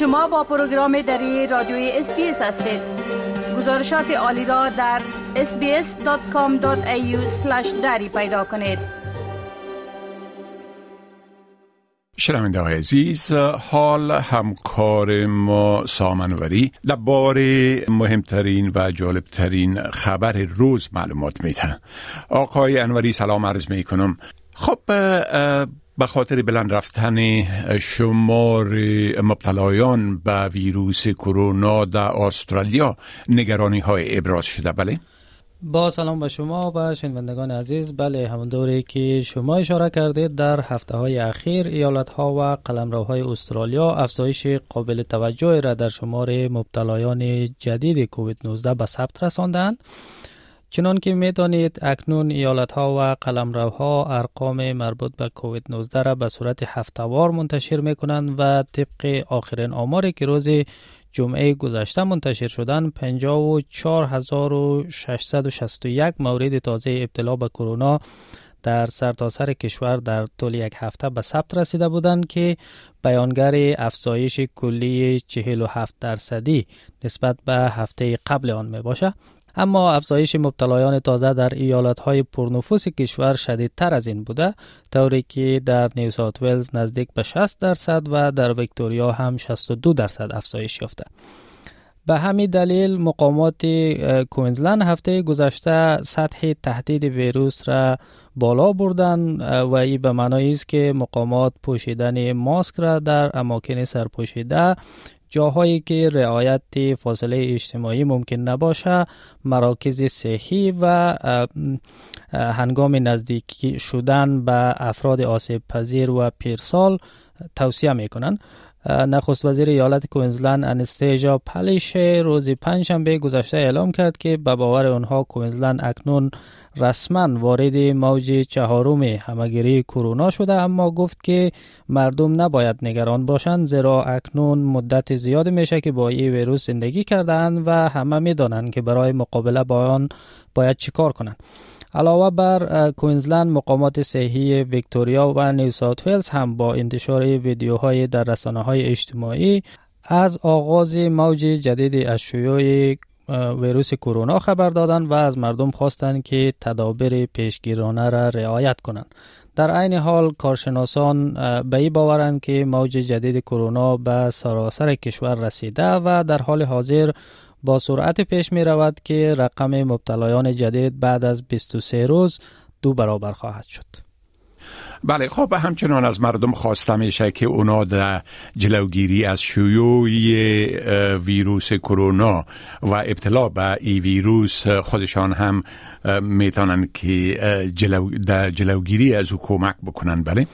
شما با پروگرام دری رادیوی SBS هستید. گزارشات عالی را در sbs.com.au دری پیدا کنید. شنونده های عزیز حال همکار ما سام انوری درباره مهمترین و جالبترین خبر روز معلومات میده آقای انوری سلام عرض می کنم خب به خاطر بلند رفتن شمار مبتلایان به ویروس کرونا در استرالیا نگرانی های ابراز شده. بله؟ با سلام به شما و شنوندگان عزیز. بله همون دوره که شما اشاره کردید در هفته های اخیر ایالت ها و قلمروهای استرالیا افزایش قابل توجه را در شمار مبتلایان جدید کووید 19 به ثبت رساندند. چنان که می دانید اکنون ایالت ها و قلمروها ارقام مربوط به کووید 19 را به صورت هفتوار منتشر می کنند و طبق آخرین آماری که روز جمعه گذشته منتشر شدن 54661 مورد تازه ابتلا به کرونا در سرتاسر سر کشور در طول یک هفته به ثبت رسیده بودند که بیانگر افزایش کلی 47 درصدی نسبت به هفته قبل آن می باشد. اما افزایش مبتلایان تازه در ایالت های پرنفوس کشور شدیدتر از این بوده طوری که در نیو ساوت ولز نزدیک به 60 درصد و در ویکتوریا هم 62 درصد افزایش یافته. به همین دلیل مقامات کوینزلند هفته گذشته سطح تهدید ویروس را بالا بردن و این به معنای است که مقامات پوشیدن ماسک را در اماکن سرپوشیده جاهایی که رعایت فاصله اجتماعی ممکن نباشه مراکز صحی و هنگام نزدیکی شدن به افراد آسیب پذیر و پیرسال توصیه می کنند نخست وزیر ایالت کوینزلند انستیجا پلیش روز پنجشنبه گذشته اعلام کرد که به باور آنها کوینزلند اکنون رسما وارد موج چهارم همگیری کرونا شده اما گفت که مردم نباید نگران باشند زیرا اکنون مدت زیاد میشه که با این ویروس زندگی کردند و همه می‌دانند که برای مقابله با آن باید چیکار کنند. علاوه بر کوینزلند مقامات صحی ویکتوریا و نیو ساوت ولز هم با انتشار ویدیوهای در رسانه های اجتماعی از آغاز موج جدید از شیوع ویروس کرونا خبر دادند و از مردم خواستند که تدابیر پیشگیرانه را رعایت کنند. در عین حال کارشناسان به این باورند که موج جدید کرونا به سراسر کشور رسیده و در حال حاضر با سرعت پیش می رود که رقم مبتلایان جدید بعد از 23 روز دو برابر خواهد شد. بله خب همچنان از مردم خواسته میشه که اونا در جلوگیری از شیوع ویروس کرونا و ابتلا به این ویروس خودشان هم می‌تونن که جلو در جلوگیری از او کمک بکنن. بله؟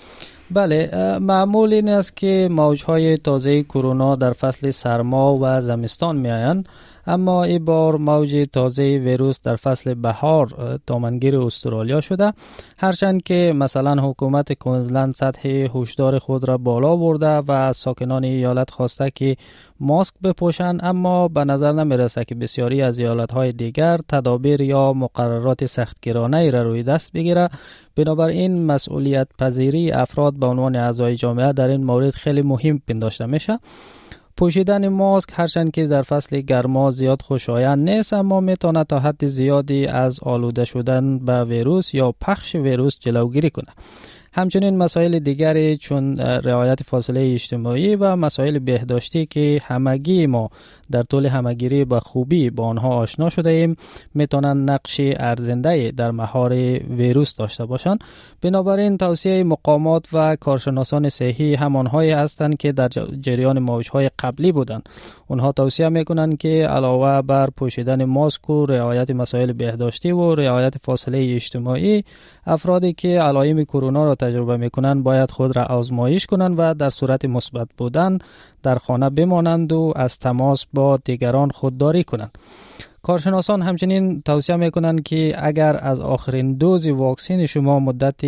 بله معمول این است که موجهای تازه کرونا در فصل سرما و زمستان میآیند اما این بار موج تازه ویروس در فصل بهار دامنگیر استرالیا شده. هرچند که مثلا حکومت کوینزلند سطح هشدار خود را بالا برده و از ساکنان ایالت خواسته که ماسک بپوشند اما به نظر نمی‌رسه که بسیاری از ایالت های دیگر تدابیر یا مقررات سختگیرانه را روی دست بگیره. بنابراین مسئولیت پذیری افراد به عنوان اعضای جامعه در این مورد خیلی مهم پنداشته میشه. پوشیدن ماسک هرچند که در فصل گرما زیاد خوشایند نیست اما می‌تونه تا حد زیادی از آلوده شدن به ویروس یا پخش ویروس جلوگیری کنه همچنین مسائل دیگری چون رعایت فاصله اجتماعی و مسائل بهداشتی که همگی ما در طول همگیری به خوبی با آنها آشنا شده ایم می‌تونن نقش ارزنده در مهار ویروس داشته باشند. بنابراین توصیه مقامات و کارشناسان صحی همانهایی هستند که در جریان موجهای قبلی بودند. اونها توصیه می‌کنند که علاوه بر پوشیدن ماسک و رعایت مسائل بهداشتی و رعایت فاصله اجتماعی افرادی که علائم کرونا را تجربه می‌کنند باید خود را آزمایش کنند و در صورت مثبت بودن در خانه بمانند و از تماس با دیگران خودداری کنند کارشناسان همچنین توصیه می‌کنند که اگر از آخرین دوز واکسین شما مدت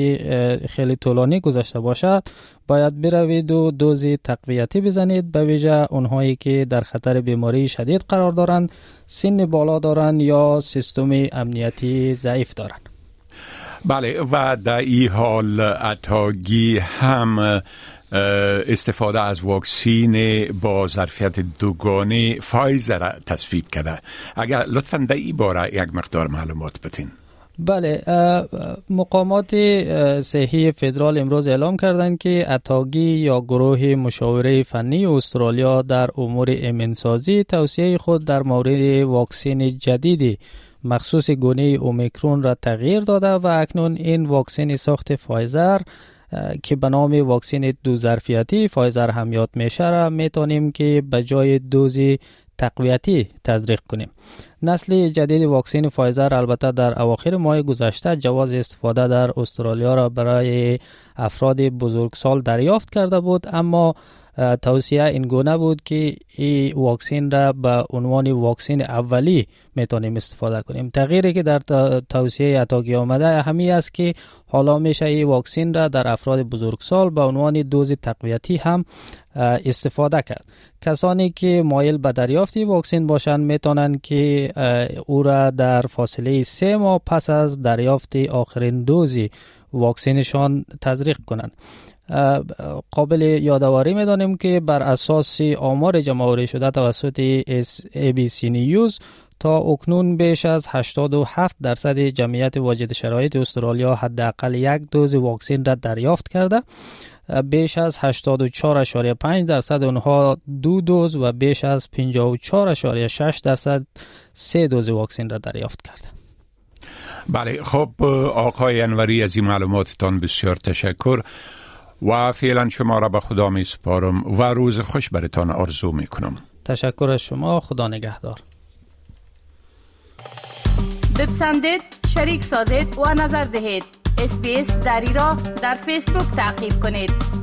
خیلی طولانی گذشته باشد باید بروید و دوز تقویتی بزنید. به ویژه اونهایی که در خطر بیماری شدید قرار دارند سن بالا دارند یا سیستم امنیتی ضعیف دارند. بله و در این حال اتاگی هم استفاده از واکسین با ظرفیت دوگانه فایزر تصویب کرده. اگر لطفا در این باره یک مقدار معلومات بتین بله مقامات صحی فدرال امروز اعلام کردند که ATAGI یا گروه مشاوره فنی استرالیا در امور ایمن‌سازی توصیه خود در مورد واکسین جدیدی مخصوص گونه اومیکرون را تغییر داده و اکنون این واکسن ساخت فایزر که به نام واکسن دو ظرفیتی فایزر همیات میشه را می‌تونیم که به جای دوزی تقویتی تزریق کنیم. نسل جدید واکسن فایزر البته در اواخر ماه گذشته جواز استفاده در استرالیا را برای افراد بزرگسال دریافت کرده بود اما توصیه این گونه بود که این واکسین را به عنوان واکسین اولی می‌تونیم استفاده کنیم. تغییری که در توصیه اتاقی آمده همی است که حالا میشه این واکسین را در افراد بزرگسال به عنوان دوز تقویتی هم استفاده کرد. کسانی که مایل به دریافت واکسین باشند می‌تونند که او را در فاصله سه ماه پس از دریافت آخرین دوزی واکسینشان تزریق کنند. قابل یادآوری می‌دانیم که بر اساس آمار جمع شده توسط ABC نیوز تا اکنون بیش از 87 درصد جمعیت واجد شرایط استرالیا حداقل یک دوز واکسن را دریافت کرده. بیش از 84.5 درصد اونها دو دوز و بیش از 54.6 درصد سه دوز واکسن را دریافت کرده بله خب آقای انوری از این معلوماتتان بسیار تشکر و فعلا شما را به خدا می سپارم و روز خوش برتان آرزو می کنم. تشکر از شما خدا نگهدار. بپسندید شریک سازید و نظر دهید. اسپیس دری را در فیسبوک تعقیب کنید.